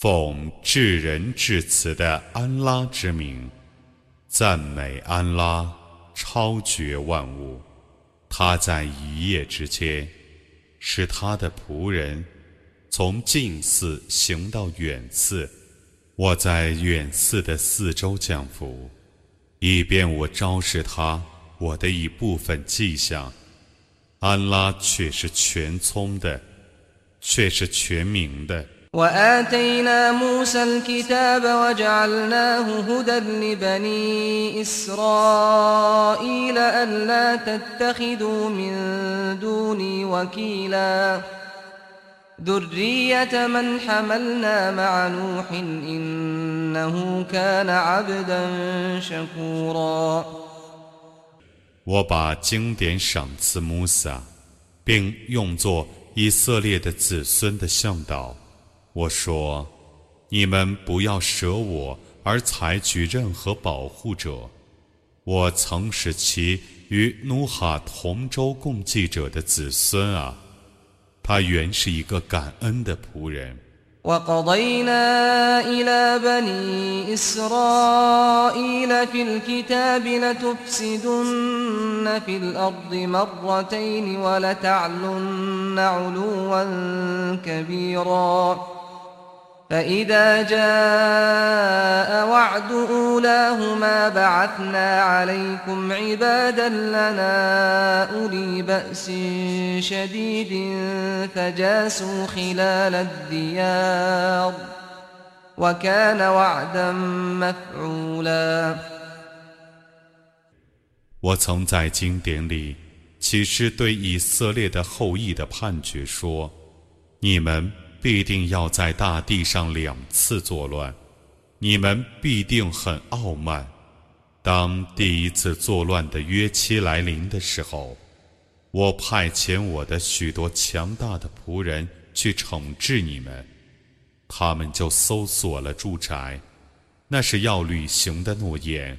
奉至仁至慈的安拉之名，赞美安拉，超绝万物。他在一夜之间，使他的仆人从近寺行到远寺。我在远寺的四周降福，以便我昭示他我的一部分迹象。安拉却是全聪的，却是全明的。وآتينا موسى الكتاب وجعلناه هدى لبني إسرائيل ألا تتخذوا من دوني وكيلا ذرية من حملنا مع نوح إنه كان عبدا شكورا 我把经典赏赐穆萨，并用作以色列的子孙的向导。 我说：“你们不要舍我而采取任何保护者。我曾使其与努哈同舟共济者的子孙啊，他原是一个感恩的仆人。” وقضينا إلى بني إسرائيل في الكتاب لتفسدن في الأرض مرتين ولتعلن علوا كبيرا فإذا جاء وعد أولاهما بعثنا عليكم عبادا لنا أولي بأس شديد فجاسوا خلال الديار وكان وعدا مفعولا 我曾在经典里启示对以色列的后裔的判决说：你们 必定要在大地上两次作乱，你们必定很傲慢。当第一次作乱的约期来临的时候，我派遣我的许多强大的仆人去惩治你们，他们就搜索了住宅，那是要履行的诺言。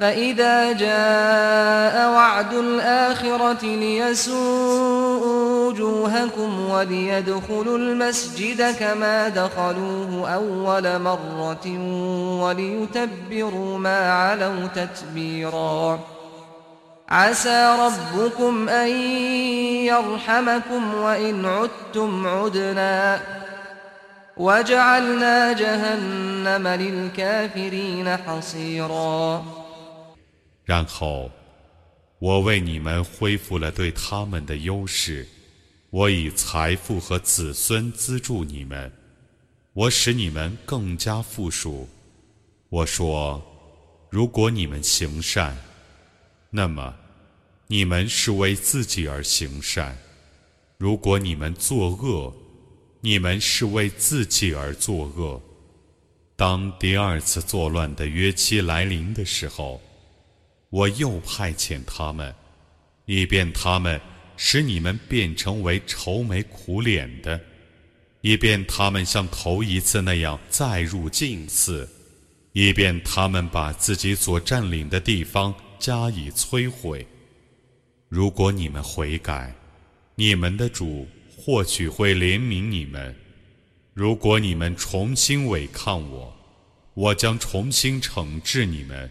فإذا جاء وعد الآخرة ليسوءوا وجوهكم وليدخلوا المسجد كما دخلوه أول مرة وليتبروا ما علوا تتبيرا. عسى ربكم أن يرحمكم وإن عدتم عدنا. وجعلنا جهنم للكافرين حصيرا. 然后，我为你们恢复了对他们的优势，我以财富和子孙资助你们，我使你们更加富庶。我说，如果你们行善，那么你们是为自己而行善；如果你们作恶，你们是为自己而作恶。当第二次作乱的约期来临的时候，我又派遣他们，以便他们使你们变成为愁眉苦脸的，以便他们像头一次那样再入近寺，以便他们把自己所占领的地方加以摧毁。如果你们悔改，你们的主或许会怜悯你们；如果你们重新违抗我，我将重新惩治你们。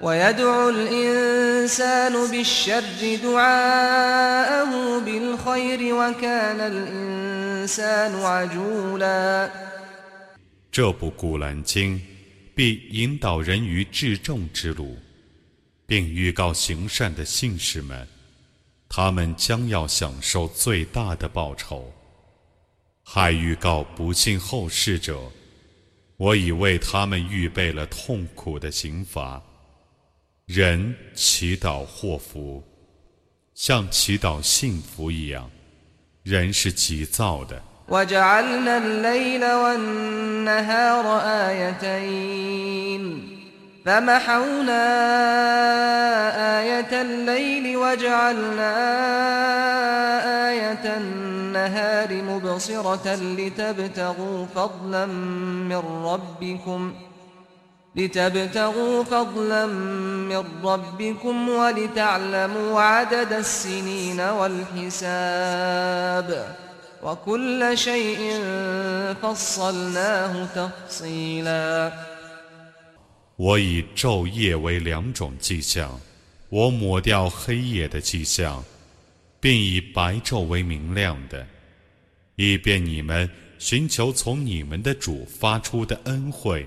ويدعو الإنسان بالشر دعاءه بالخير وكان الإنسان عجولا 这部《古兰经》必引导人于至正之路，并预告行善的信士们，他们将要享受最大的报酬。还预告不信后世者，我已为他们预备了痛苦的刑罚。 人祈祷祸福，像祈祷幸福一样，人是急躁的。وجعلنا الليل والنهار آيتين فمحونا آية الليل وجعلنا آية النهار مبصرة لتبتغوا فضلا من ربكم ۖ لتبتغوا فضلا من ربكم ولتعلموا عدد السنين والحساب وكل شيء فصلناه تفصيلا 我以昼夜为两种迹象，我抹掉黑夜的迹象，并以白昼为明亮的，以便你们寻求从你们的主发出的恩惠。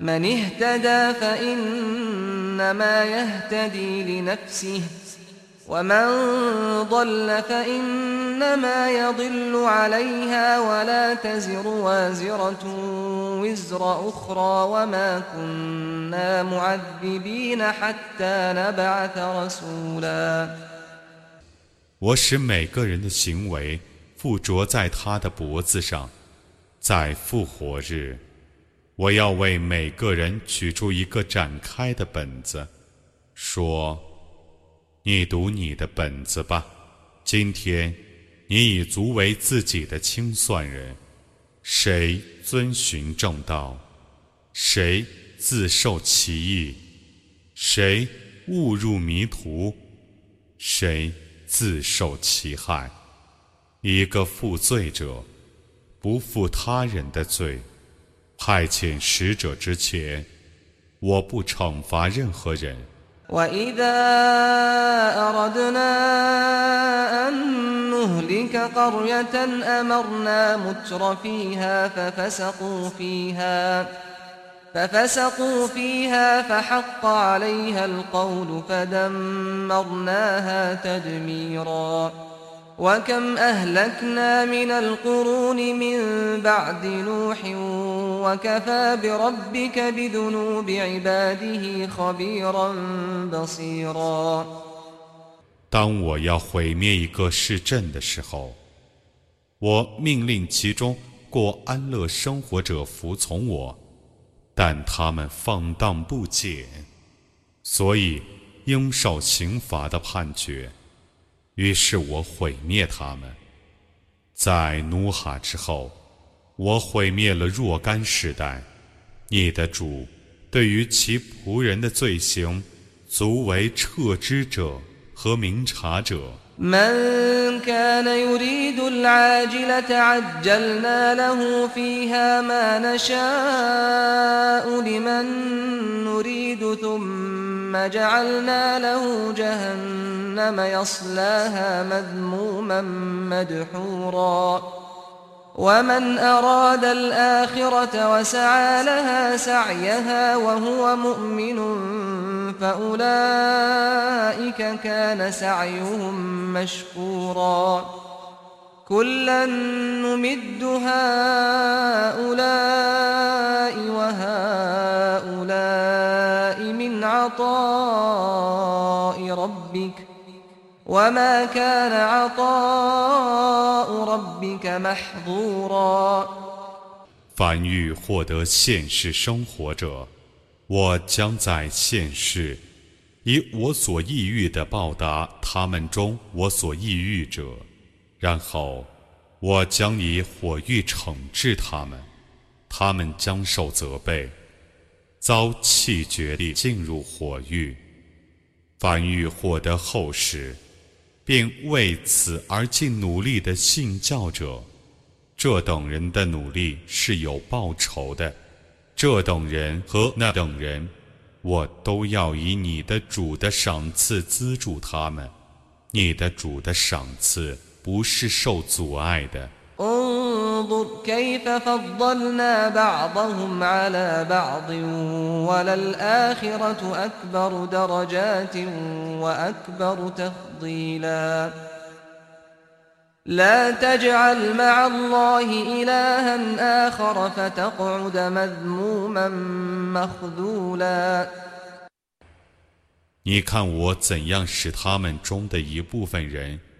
من اهتدى فإنما يهتدي لنفسه ومن ضل فإنما يضل عليها ولا تزر وازرة وزر أخرى وما كنا معذبين حتى نبعث رسولا 我使每个人的行为附着在他的脖子上，在复活日。 我要为每个人取出一个展开的本子，说：“你读你的本子吧。今天，你已足为自己的清算人。谁遵循正道，谁自受其益，谁误入迷途，谁自受其害。一个负罪者，不负他人的罪。”派遣使者之前，我不惩罚任何人。وإذا أردنا أن نهلك قرية أمرنا متر فيها ففسقوا فيها ففسقوا فيها فحق عليها القول فدمرناها تدميرا وكم أهلكنا من القرون من بعد نوح 当我要毁灭一个市镇的时候，我命令其中过安乐生活者服从我，但他们放荡不检，所以应受刑罚的判决。 于是我毁灭他们，在努哈之后。我毁灭了若干世代，你的主对于其仆人的罪行，足为撤之者和明察者。ومن أراد الآخرة وسعى لها سعيها وهو مؤمن فأولئك كان سعيهم مشكورا. كلا نمد هؤلاء وهؤلاء من عطاء ربك وما كان عطاء ربك محظورا 凡欲获得现世生活者，我将在现世以我所抑郁的报答他们中我所抑郁者， 然后我将以火狱惩治他们，他们将受责备，遭弃绝地进入火狱。凡欲获得后世，并为此而尽努力的信教者。这等人的努力是有报酬的，这等人和那等人，我都要以你的主的赏赐资助他们。你的主的赏赐不是受阻碍的。لا تجعل مع الله إلها آخر فتقعد مذموما مخذولا 你看我怎样使他们中的一部分人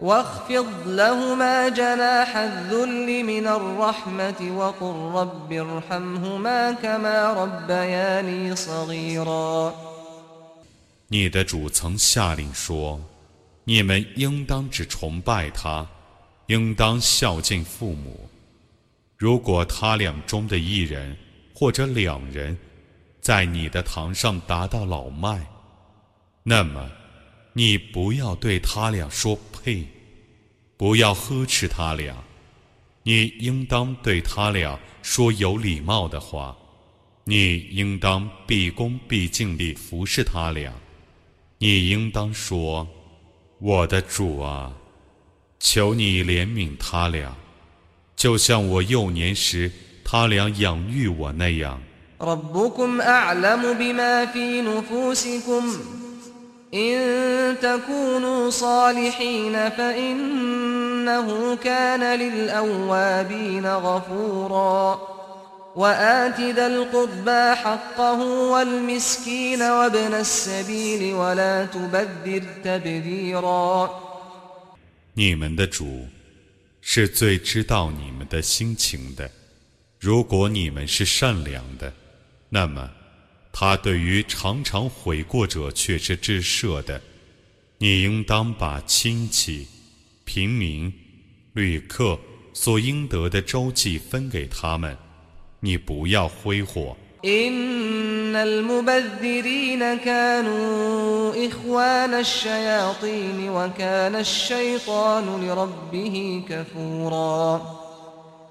واخفض لهما جناح الذل من الرحمه وقل رب ارحمهما كما ربياني صغيرا 你的主曾下令说：“你们应当只崇拜他，应当孝敬父母。”如果他俩中的一人或者两人在你的堂上达到老迈，那么 你不要对他俩说呸，不要呵斥他俩，你应当对他俩说有礼貌的话，你应当毕恭毕敬地服侍他俩，你应当说：“我的主啊，求你怜悯他俩。”就像我幼年时他俩养育我那样。إن تكونوا صالحين فإنه كان للأوابين غفورا وآت ذا القربى حقه والمسكين وابن السبيل ولا تبذر تبذيرا 你们的主是最知道你们的心情的。如果你们是善良的，那么 他对于常常悔过者却是至赦的。你应当把亲戚、平民、旅客所应得的周济分给他们，你不要挥霍。إن المبذرين كانوا إخوان الشياطين وكان الشيطان لربه كفورا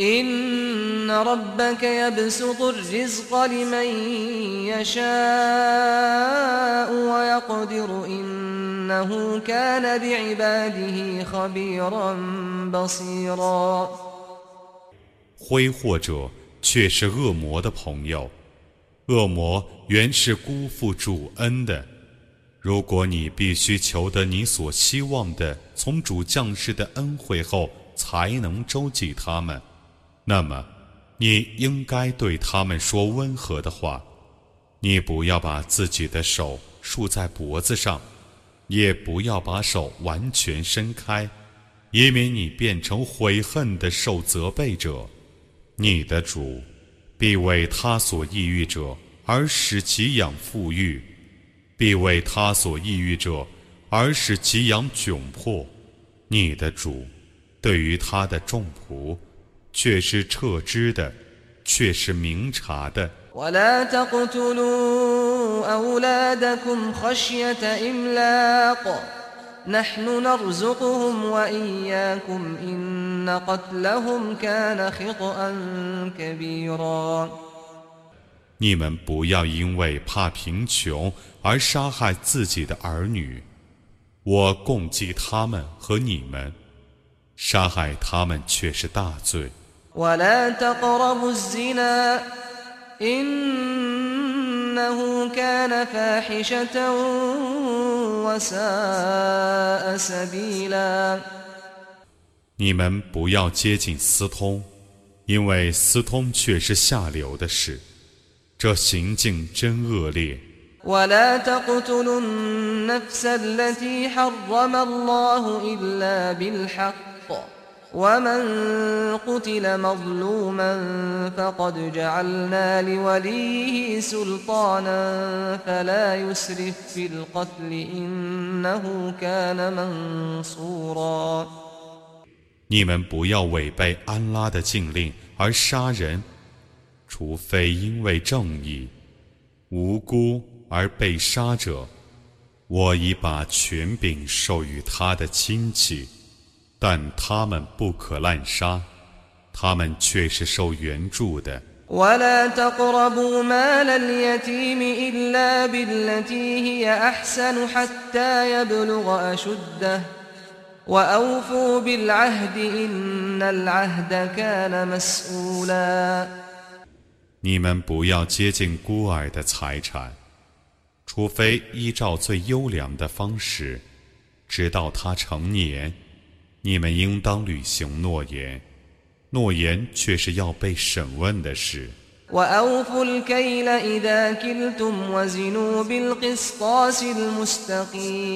إن ربك يبسط الرزق لمن يشاء ويقدر إنه كان بعباده خبيرا بصيرا 挥霍者却是恶魔的朋友， 恶魔原是辜负主恩的。如果你必须求得你所希望的从主降世的恩惠后才能周济他们， 那么你应该对他们说温和的话。你不要把自己的手竖在脖子上，也不要把手完全伸开，以免你变成悔恨的受责备者。你的主必为他所抑郁者而使其养富裕，必为他所抑郁者而使其养窘迫。你的主对于他的众仆却是撤之的，却是明察的。ولا تقتلوا أولادكم خشية إملاق نحن نرزقهم وإياكم إن قتلهم كان خطأ كبيرا 你们不要因为怕贫穷而杀害自己的儿女，我供给他们和你们，杀害他们却是大罪。 ولا تقربوا الزنا إنه كان فاحشة وساء سبيلا 你们不要接近私通，因为私通却是下流的事，这行径真恶劣。 ولا تقتلوا النفس التي حرم الله إلا بالحق ومن قتل مظلوما فقد جعلنا لوليه سلطانا فلا يسرف في القتل إنه كان منصورا 你们不要违背安拉的禁令而杀人，除非因为正义，无辜而被杀者，我已把权柄授予他的亲戚， 但他们不可滥杀，他们却是受援助的。 ولا تقربوا مال اليتيم إلا بالتي هي أحسن حتى يبلغ أشده وأوفوا بالعهد إن العهد كان مسؤولا 你们不要接近孤儿的财产，除非依照最优良的方式，直到他成年。 你们应当履行诺言，诺言却是要被审问的事。 وأوفوا الكيل إذا كلتم وزنوا بالقسطاس المستقيم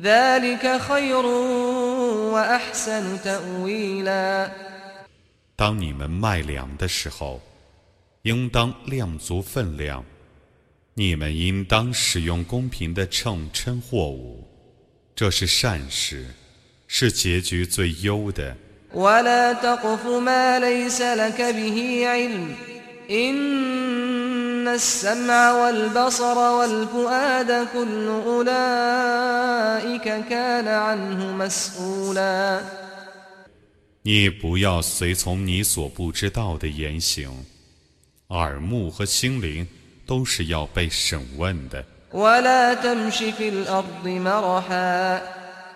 ذلك خير وأحسن تأويلا 当你们卖粮的时候，应当量足分量。你们应当使用公平的秤称货物，这是善事， 是结局最优的。 ولا تقف ما ليس لك به علم إن السمع والبصر والفؤاد كل أولئك كان عنه مسؤولا 你不要随从你所不知道的言行，耳目和心灵都是要被审问的。 ولا تمش في الأرض مرحا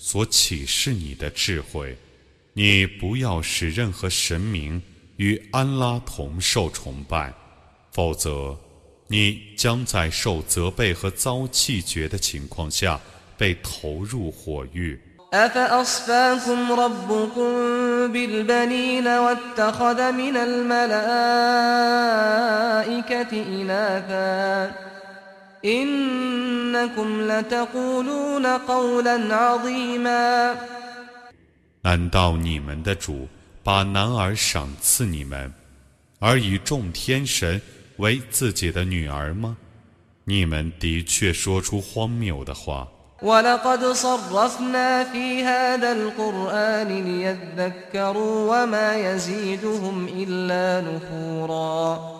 所启示你的智慧。你不要使任何神明与安拉同受崇拜，否则。你将在受责备和遭弃绝的情况下被投入火狱。 أفأصفاكم ربكم بالبنين واتخذ من الملائكة إناثا إنكم لتقولون قولا عظيما 难道你们的主把男儿赏赐你们，而以众天神为自己的女儿吗？你们的确说出荒谬的话。 ولقد صرفنا في هذا القرآن ليذكروا وما يزيدهم إلا نفورا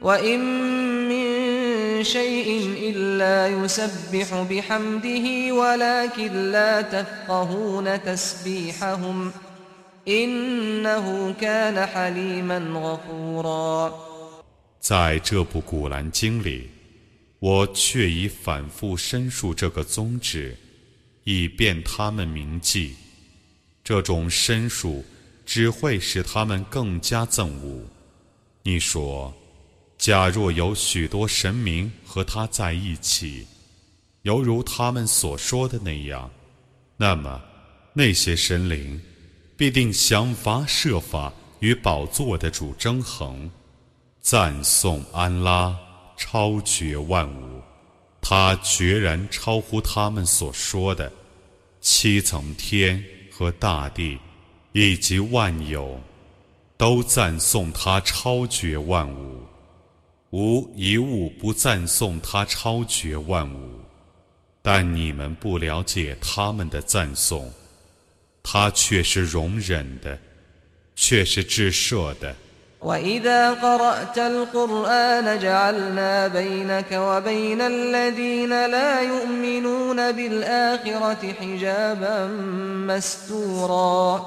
وإن من شيء إلا يسبح بحمده ولكن لا تفقهون تسبيحهم إنه كان حليما غفورا 在这部《古兰经》里，我却已反复申述这个宗旨，以便他们铭记。这种申述只会使他们更加憎恶。你说， 假若有许多神明和他在一起，犹如他们所说的那样，那么那些神灵必定想法设法与宝座的主争衡。赞颂安拉超绝万物，他决然超乎他们所说的七层天和大地，以及万有，都赞颂他超绝万物，无一物不赞颂他超绝万物。但你们不了解他们的赞颂，他却是容忍的，却是至赦的。 وإذا قرأت القرآن جعلنا بينك وبين الذين لا يؤمنون بالآخرة حجابا مستورا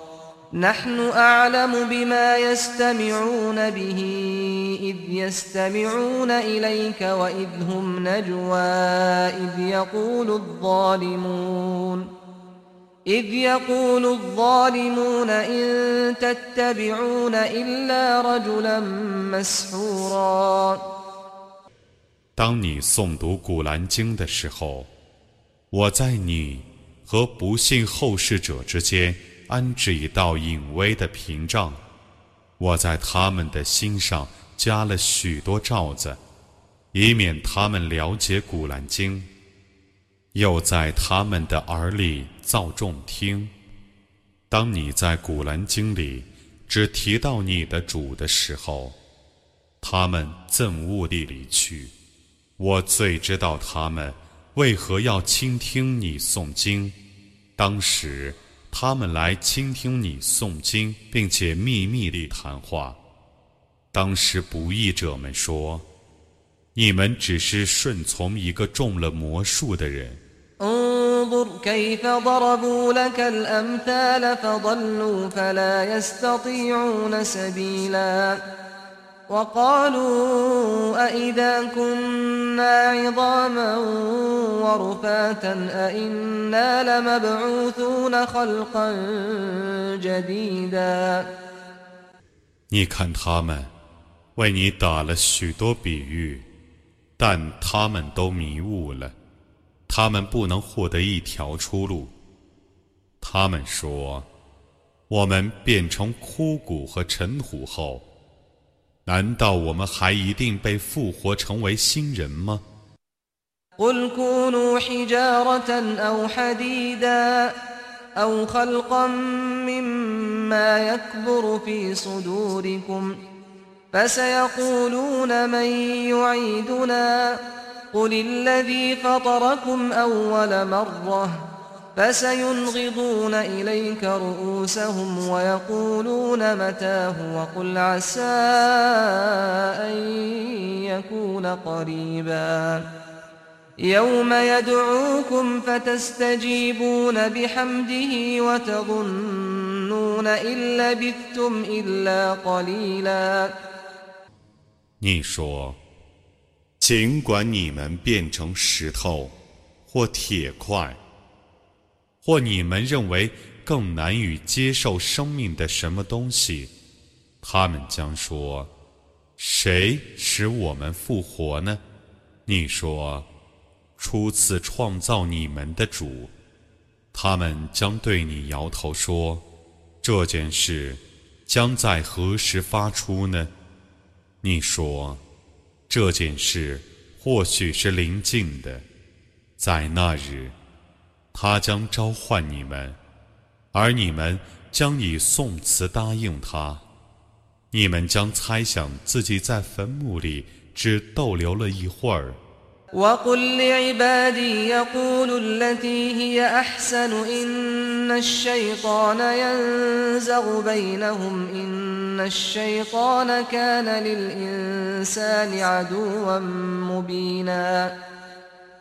نحن أعلم بما يستمعون به إذ يستمعون إليك وإذ هم نجوى إذ يقول الظالمون إذ يقول الظالمون إن تتبعون إلا رجلا مسحورا 当你诵读《古兰经》的时候，我在你和不信后世者之间 安置一道隐微的屏障，我在他们的心上加了许多罩子，以免他们了解《古兰经》，又在他们的耳里造众听。当你在《古兰经》里只提到你的主的时候，他们憎恶地离去。我最知道他们为何要倾听你诵经。当时他们来倾听你诵经，并且秘密地谈话。当时不义者们说：“你们只是顺从一个中了魔术的人。” انظر كيف ضربوا لك الأمثال فضلوا فلا يستطيعون سبيلا وقالوا أإذا كنا عظاما ورفاتا أإنا لمبعوثون خلقا جديدا 你看他们为你打了许多比喻，但他们都迷雾了，他们不能获得一条出路。他们说：“我们变成枯骨和尘土后， 难道我们还一定被复活成为新人吗？” قل كونوا حجارة أو حديدا أو خلقا مما يكبر في صدوركم فسيقولون من يعيدنا قل الذي فطركم أول مرة فسينغضون إليك رؤوسهم ويقولون متاه وقل عسى أن يكون قريبا يوم يدعوكم فتستجيبون بحمده وتظنون إن لبثتم إلا قليلا 你说，尽管你们变成石头或铁块。 或你们认为更难以接受生命的什么东西，他们将说：“谁使我们复活呢？”你说：“初次创造你们的主。”他们将对你摇头说：“这件事将在何时发出呢？”你说：“这件事或许是临近的，在那日。”他将召唤你们，而你们将以宋词答应他。你们将猜想自己在坟墓里只逗留了一会儿。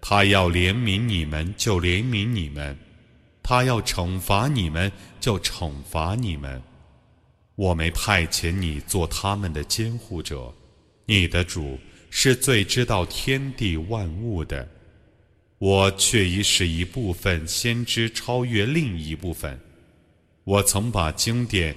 他要怜悯你们，就怜悯你们；他要惩罚你们，就惩罚你们。我没派遣你做他们的监护者，你的主是最知道天地万物的。我却已使一部分先知超越另一部分。我曾把经典。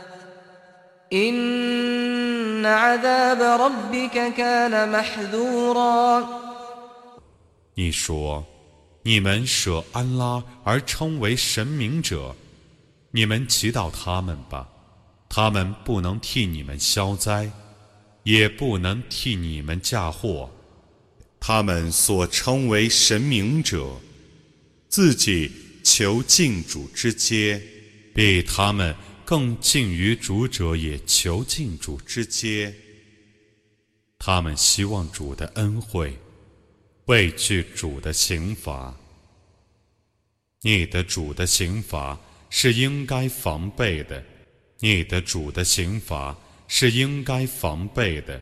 你说：“你们舍安拉而称为神明者，你们祈祷他们吧。他们不能替你们消灾，也不能替你们嫁祸。他们所称为神明者，自己求敬主之阶，比他们。”更近于主者也求近主之阶，他们希望主的恩惠，畏惧主的刑罚。你的主的刑罚是应该防备的，你的主的刑罚是应该防备的。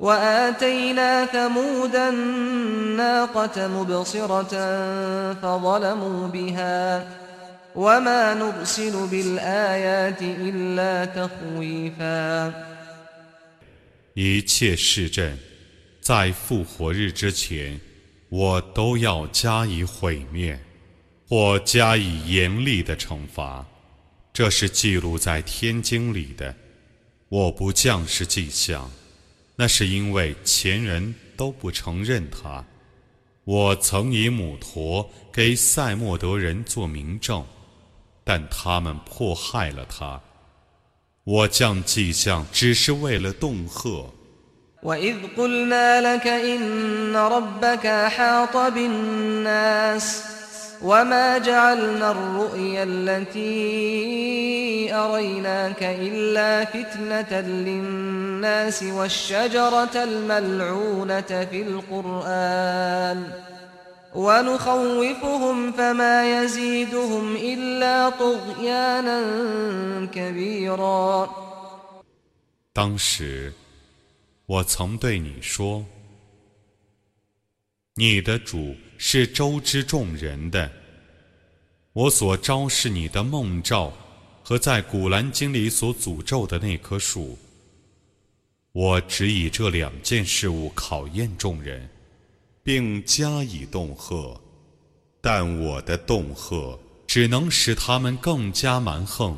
وآتينا ثمود الناقة مبصرة فظلموا بها وما نرسل بالآيات إلا تخويفا 一切市镇在复活日之前，我都要加以毁灭，或加以严厉的惩罚。这是记录在天经里的。我不降示迹象。 那是因为前人都不承认他， 我曾以母驼给塞莫德人做明证，但他们迫害了他。我降迹象只是为了恫吓。 وإذ قلنا لك إن ربك أحاط بالناس وما جعلنا الرؤيا التي أريناك إلا فتنة للناس والشجرة الملعونة في القرآن ونخوفهم فما يزيدهم إلا طغيانا كبيرا 当时，我曾对你说：“ 你的主是周知众人的。我所昭示你的梦兆和在古兰经里所诅咒的那棵树，我只以这两件事物考验众人，并加以恫吓。但我的恫吓只能使他们更加蛮横。”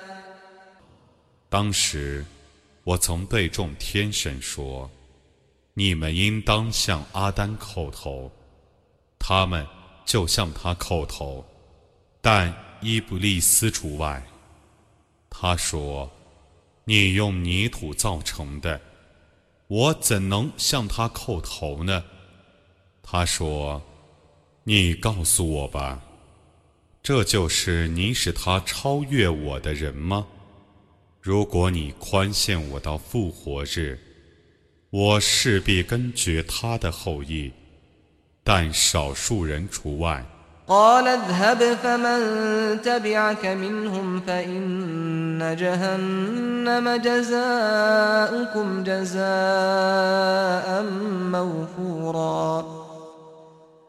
当时，我曾对众天神说：“你们应当向阿丹叩头。”他们就向他叩头，但伊布利斯除外。他说：“你用泥土造成的，我怎能向他叩头呢？”他说：“你告诉我吧，这就是你使他超越我的人吗？”如果你宽限我到复活日，我势必根绝他的后裔，但少数人除外。 قال اذهب فمن تبعك منهم فإن جهنم جزاؤكم جزاء موفورا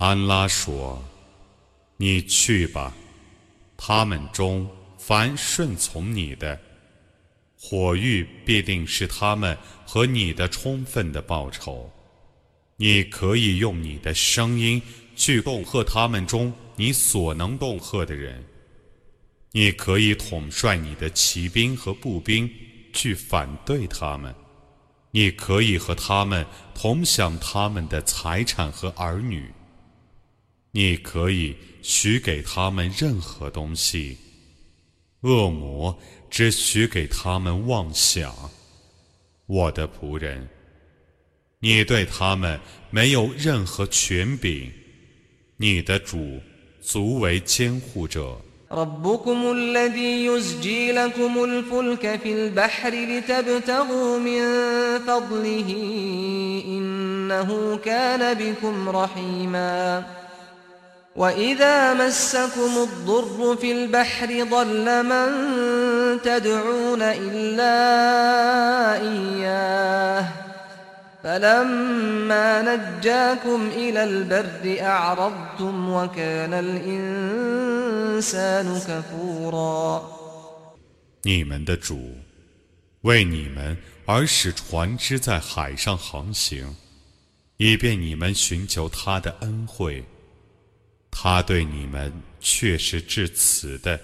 安拉说：“你去吧，他们中凡顺从你的，火狱必定是他们和你的充分的报酬。你可以用你的声音去恫吓他们中你所能恫吓的人，你可以统帅你的骑兵和步兵去反对他们，你可以和他们同享他们的财产和儿女。”你可以许给他们任何东西，恶魔只许给他们妄想。我的仆人，你对他们没有任何权柄，你的主足为监护者。 ربكم الذي يزجي لكم الفلك في البحر لتبتغوا من فضله إنه كان بكم رحيما وإذا مسكم الضر في البحر ضل من تدعون إلا إياه فلما نجاكم إلى البر أعرضتم وكان الإنسان كفورا 你们的主为你们而使船只在海上航行，以便你们寻求他的恩惠。 他对你们却是至慈的。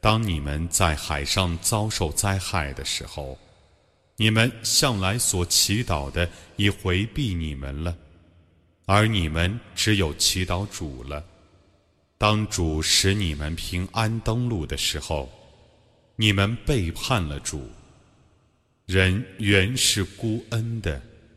当你们在海上遭受灾害的时候，你们向来所祈祷的已回避你们了，而你们只有祈祷主了。当主使你们平安登陆的时候，你们背叛了主。人原是孤恩的。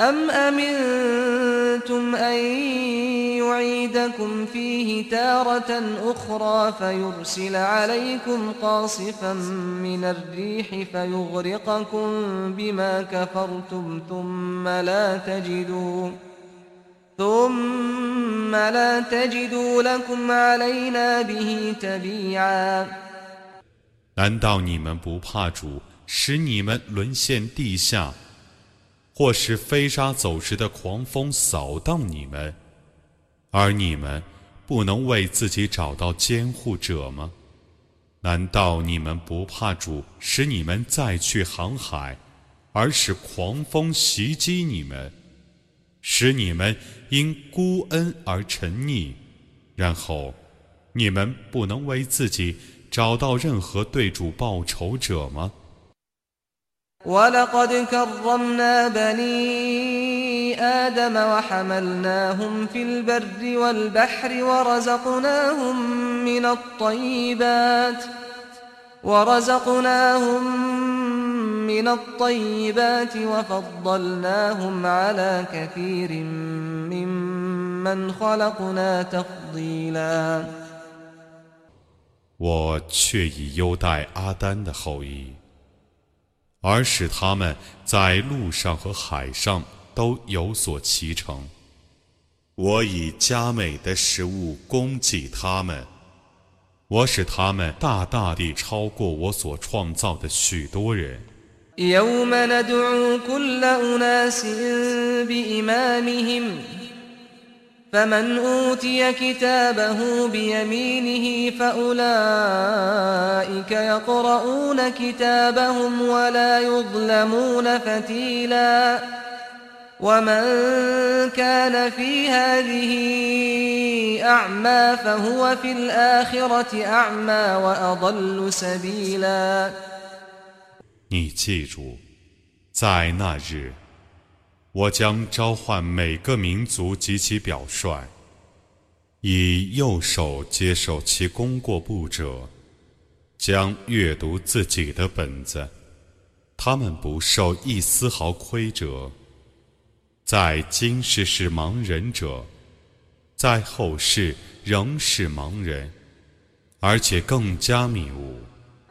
أم أمنتم أن يعيدكم فيه تارة أخرى فيرسل عليكم قاصفا من الريح فيغرقكم بما كفرتم ثم لا تجدوا ثم لا تجدوا لكم علينا به تبيعا 难道你们不怕主使你们沦陷地下， 或是飞沙走石的狂风扫荡你们？而你们不能为自己找到监护者吗？难道你们不怕主使你们再去航海，而使狂风袭击你们，使你们因孤恩而沉溺，然后你们不能为自己找到任何对主报仇者吗 ？ولقد كرمنا بني آدم وحملناهم في البر والبحر ورزقناهم من الطيبات ورزقناهم من الطيبات وفضلناهم على كثير ممن خلقنا تفضيلا 我却已优待阿丹的后裔。 而使他们在路上和海上都有所骑乘。我以佳美的食物供给他们，我使他们大大地超过我所创造的许多人。فمن أوتي كتابه بيمينه فأولئك يقرؤون كتابهم ولا يظلمون فتيلا ومن كان في هذه أعمى فهو في الآخرة أعمى وأضل سبيلا 你记住，在那日。 我将召唤每个民族及其表率，以右手接受其功过簿者，将阅读自己的本子，他们不受一丝毫亏折。在今世是盲人者，在后世仍是盲人，而且更加迷雾。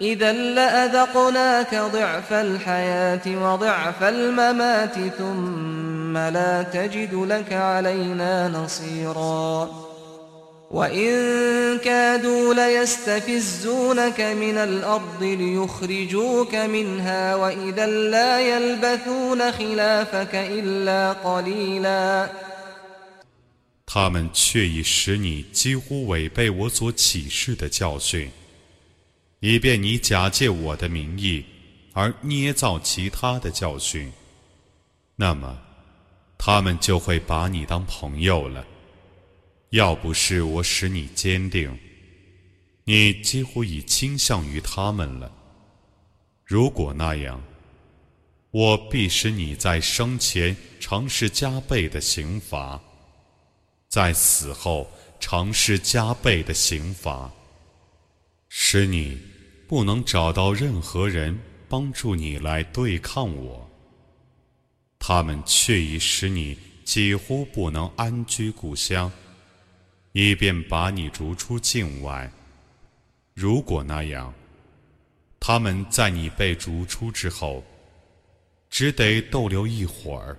إذا لأذقناك ضعف الحياة وضعف الممات ثم لا تجد لك علينا نصيرا وإن كادوا ليستفزونك من الأرض ليخرجوك منها وإذا لا يلبثون خلافك إلا قليلا 他们却已使你几乎违背我所启示的教训。以便你假借我的名义而捏造其他的教训，那么他们就会把你当朋友了。要不是我使你坚定，你几乎已倾向于他们了。如果那样，我必使你在生前尝试加倍的刑罚，在死后尝试加倍的刑罚，使你。不能找到任何人帮助你来对抗我，他们却已使你几乎不能安居故乡，以便把你逐出境外。如果那样，他们在你被逐出之后，只得逗留一会儿。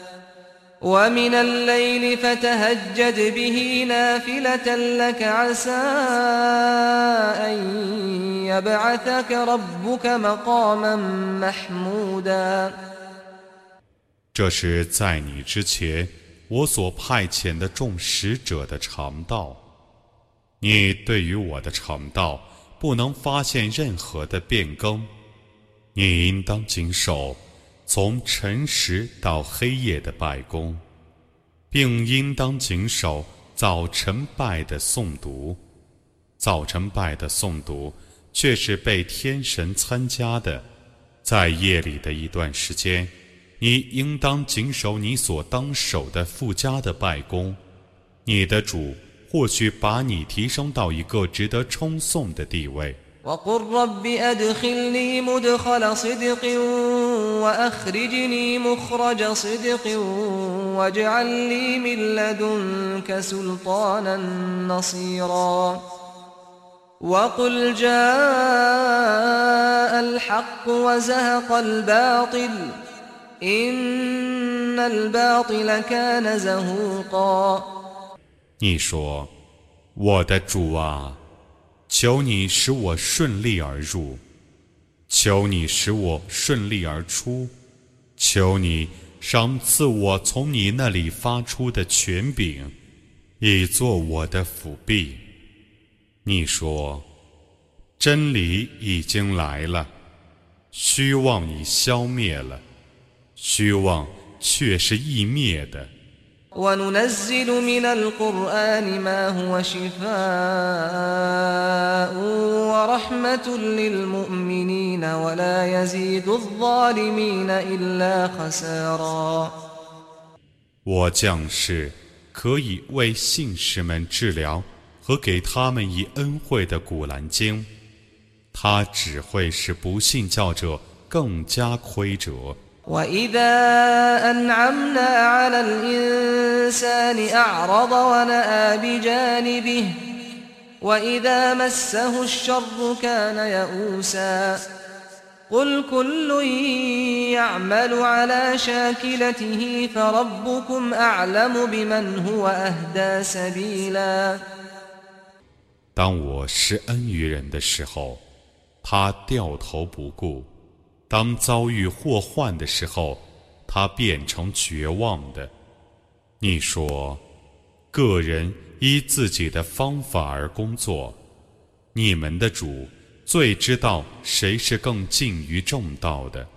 ومن الليل فتهجد به نافلة لك عسى أن يبعثك ربك مقاما محمودا 这是在你之前我所派遣的众使者的常道。你对于我的常道不能发现任何的变更，你应当谨守 从晨时到黑夜的拜功，并应当谨守早晨拜的诵读。早晨拜的诵读却是被天神参加的，在夜里的一段时间。你应当谨守你所当守的附加的拜功，你的主或许把你提升到一个值得称颂的地位。你说：“我的主啊， 求你使我顺利而入，求你使我顺利而出，求你赏赐我从你那里发出的权柄，以作我的辅币。”你说：“真理已经来了。”虚妄已消灭了，虚妄却是易灭的。وننزل من القرآن ما هو شفاء ورحمة للمؤمنين ولا يزيد الظالمين إلا خسارا 我将是可以为信士们治疗和给他们以恩惠的古兰经。他只会使不信教者更加亏折。 وإذا أنعمنا على الإنسان أعرض ونأى بجانبه وإذا مسه الشر كان يئوسا قل كل يعمل على شاكلته فربكم أعلم بمن هو أهدى سبيلا 当我施恩于人的时候。他掉头不顾， 当遭遇祸患的时候，他变成绝望的。你说，个人依自己的方法而工作，你们的主最知道谁是更近于正道的。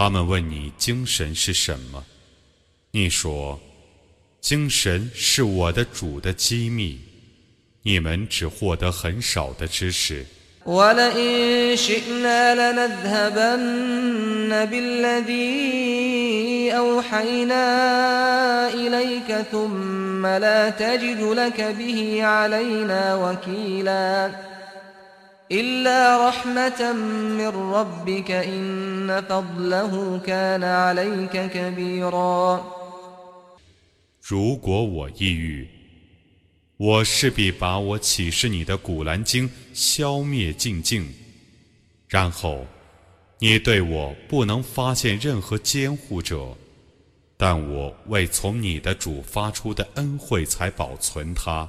他们问你精神是什么？你说，精神是我的主的机密，你们只获得很少的知识。如果我抑郁，我势必把我启示你的古兰经消灭尽净，然后你对我不能发现任何监护者，但我为从你的主发出的恩惠才保存它。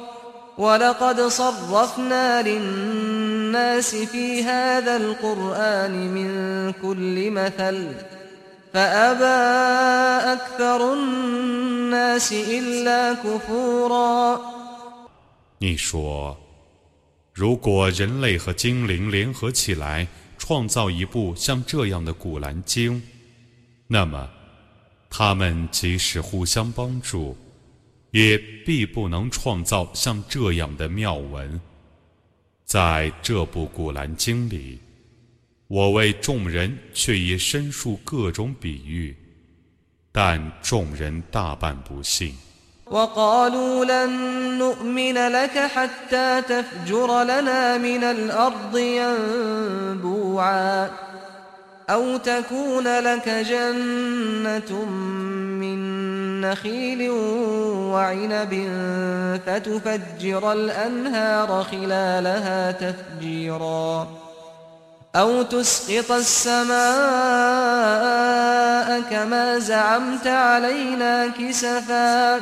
ولقد صرفنا للناس الناس في هذا القرآن من كل مثل فأبى أكثر الناس إلا كفورا 你说，如果人类和精灵联合起来 创造一部像这样的古兰经，那么他们即使互相帮助， 也必不能创造像这样的妙文。在这部古兰经里，我为众人却已申述各种比喻，但众人大半不信。وقالوا لن نؤمن لك حتى تفجر لنا من الأرض ينبوعا أو تكون لك جنة من نخيل وعنب فتفجر الأنهار خلالها تفجيرا. أو تسقط السماء كما زعمت علينا كسفاً.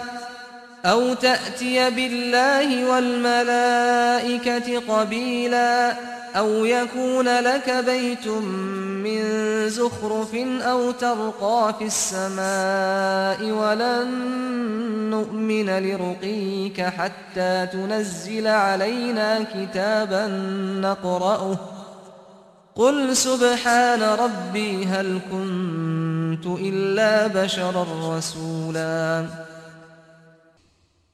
أو تأتي بالله والملائكة قبيلا. أو يكون لك بيت من زخرف أو ترقى في السماء ولن نؤمن لرقيك حتى تنزل علينا كتابا نقرأه قل سبحان ربي هل كنت إلا بشرا رسولا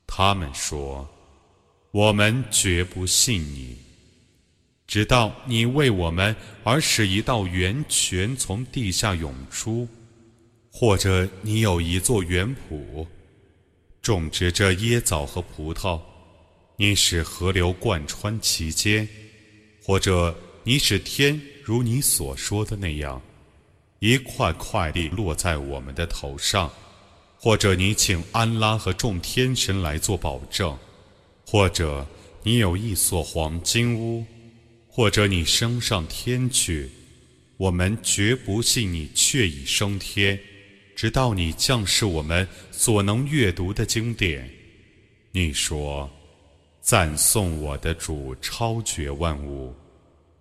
他们说：“我们绝不信你， 直到你为我们而使一道源泉从地下涌出，或者你有一座园圃，种植着椰枣和葡萄，你使河流贯穿其间，或者你使天如你所说的那样，一块块地落在我们的头上。”或者你请安拉和众天神来做保证，或者你有一所黄金屋，或者你升上天去，我们绝不信你却已升天，直到你降世我们所能阅读的经典。你说：“赞颂我的主超绝万物，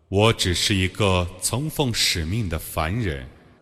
我只是一个曾奉使命的凡人。”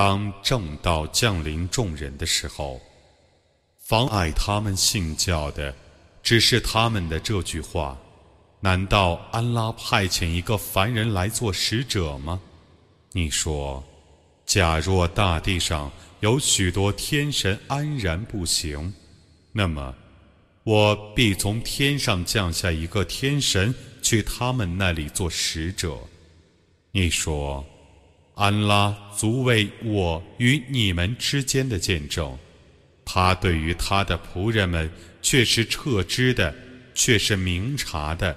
当正道降临众人的时候，妨碍他们信教的，只是他们的这句话：难道安拉派遣一个凡人来做使者吗？你说，假若大地上有许多天神安然不行，那么我必从天上降下一个天神去他们那里做使者。你说。安拉足为我与你们之间的见证，他对于他的仆人们却是彻知的，却是明察的。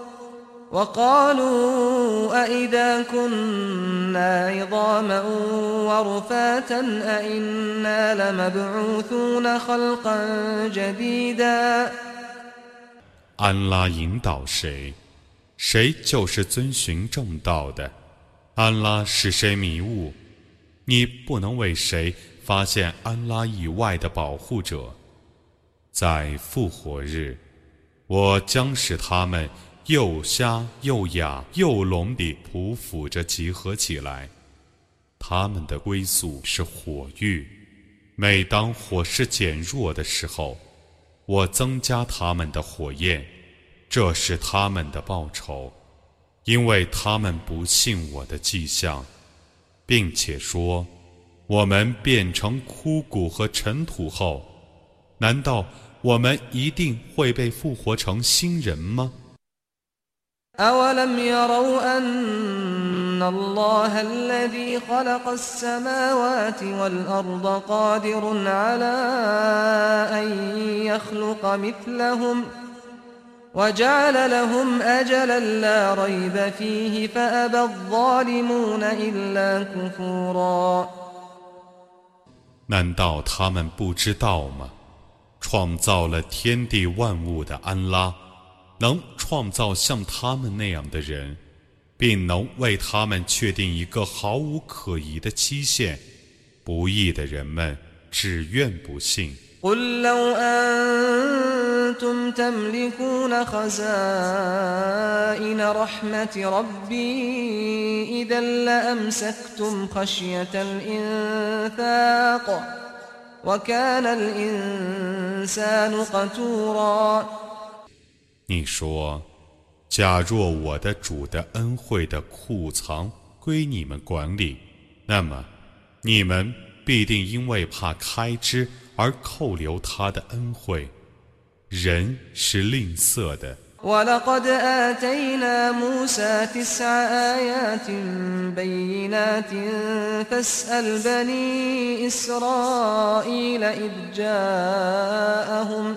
وقالوا أئذا كنا عظاما ورفاتا أئنا لمبعوثون خلقا جديدا 安拉引导谁，谁就是遵循正道的。安拉使谁迷雾，你不能为谁发现安拉以外的保护者。在复活日，我将使他们。 又瞎又哑又聋地匍匐着集合起来，他们的归宿是火域。每当火势减弱的时候，我增加他们的火焰，这是他们的报酬，因为他们不信我的迹象，并且说：我们变成枯骨和尘土后，难道我们一定会被复活成新人吗 ？أولم يروا أن الله الذي خلق السماوات والأرض قادر على أن يخلق مثلهم وجعل لهم أجلا لا ريب فيه فأبى الظالمون إلا كفورا 难道他们不知道吗？创造了天地万物的安拉。 能创造像他们那样的人，并能为他们确定一个毫无可疑的期限，不义的人们只愿不信。你说：“假若我的主的恩惠的库藏归你们管理，那么你们必定因为怕开支而扣留他的恩惠。人是吝啬的。” إذ جاءهم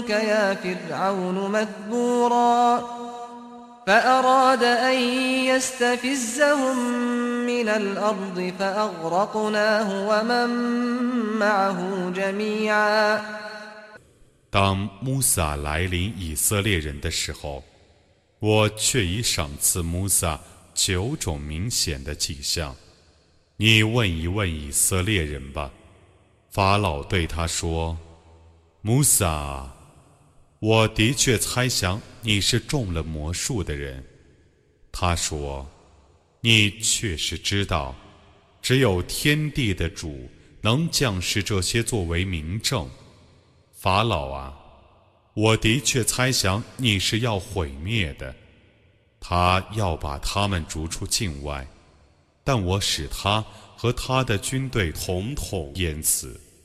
لأظنك يا فرعون مذبورا فأراد أن يستفزهم من الأرض فأغرقناه ومن معه جميعا 当穆萨来临以色列人的时候，我却已赏赐穆萨九种明显的迹象。你问一问以色列人吧。法老对他说：“穆萨， 我的确猜想你是中了魔术的人。”他说：“你确实知道，只有天地的主能降示这些作为明证。”法老啊，我的确猜想你是要毁灭的，他要把他们逐出境外，但我使他。和他的军队统统淹死。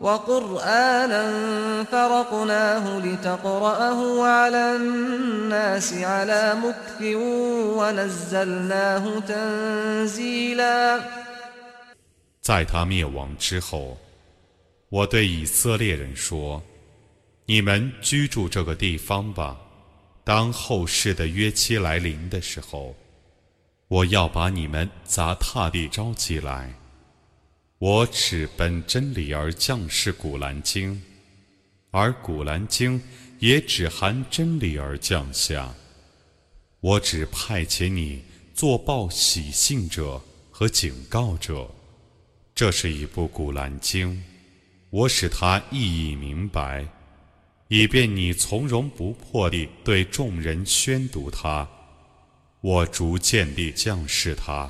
وقرآنا فرقناه لتقرأه على الناس على مكث ونزلناه تنزيلا 在他灭亡之后，我对以色列人说：“你们居住这个地方吧。”当后世的约期来临的时候，我要把你们砸踏地招起来。 我只本真理而降世古兰经，而古兰经也只含真理而降下。我只派遣你做报喜信者和警告者。这是一部古兰经，我使它意义明白。以便你从容不迫地对众人宣读它，我逐渐地降示它。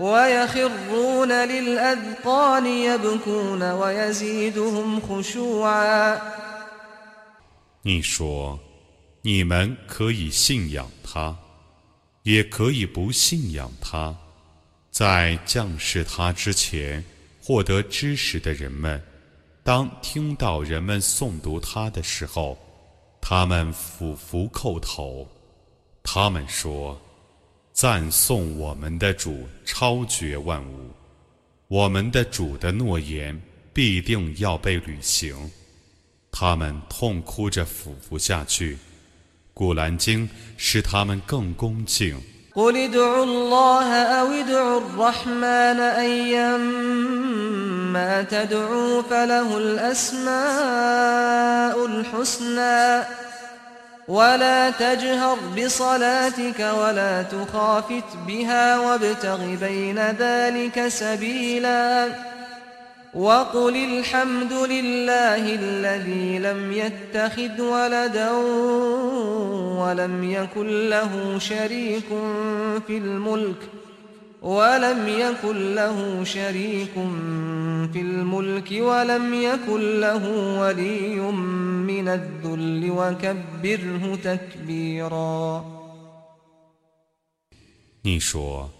ويخرون للأذقان يبكون ويزيدهم خشوعا 你说，你们可以信仰他，也可以不信仰他。在降世他之前获得知识的人们，当听到人们诵读他的时候，他们俯伏叩头。他们说：“ 赞颂我们的主超绝万物，我们的主的诺言必定要被履行。”他们痛哭着俯伏下去，《古兰经》使他们更恭敬。ولا تجهر بصلاتك ولا تخافت بها وابتغ بين ذلك سبيلاً. وقل الحمد لله الذي لم يتخذ ولدا ولم يكن له شريك في الملك. ولم يكن له شريك في الملك ولم يكن له ولي من الذل وكبره تكبيرا 你说，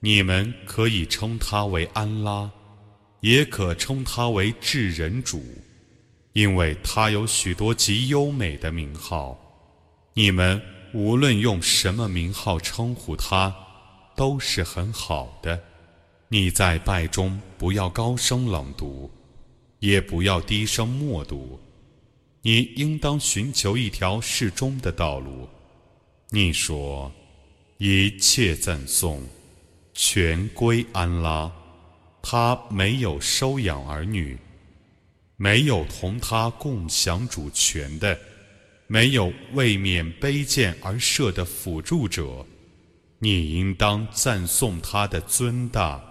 你们可以称他为安拉。也可称他为至人主，因为他有许多极优美的名号。你们无论用什么名号称呼他， 都是很好的。你在拜中不要高声朗读，也不要低声默读。你应当寻求一条适中的道路。你说，一切赞颂全归安拉。他没有收养儿女，没有同他共享主权的，没有为免卑贱而设的辅助者。你应当赞颂他的尊大。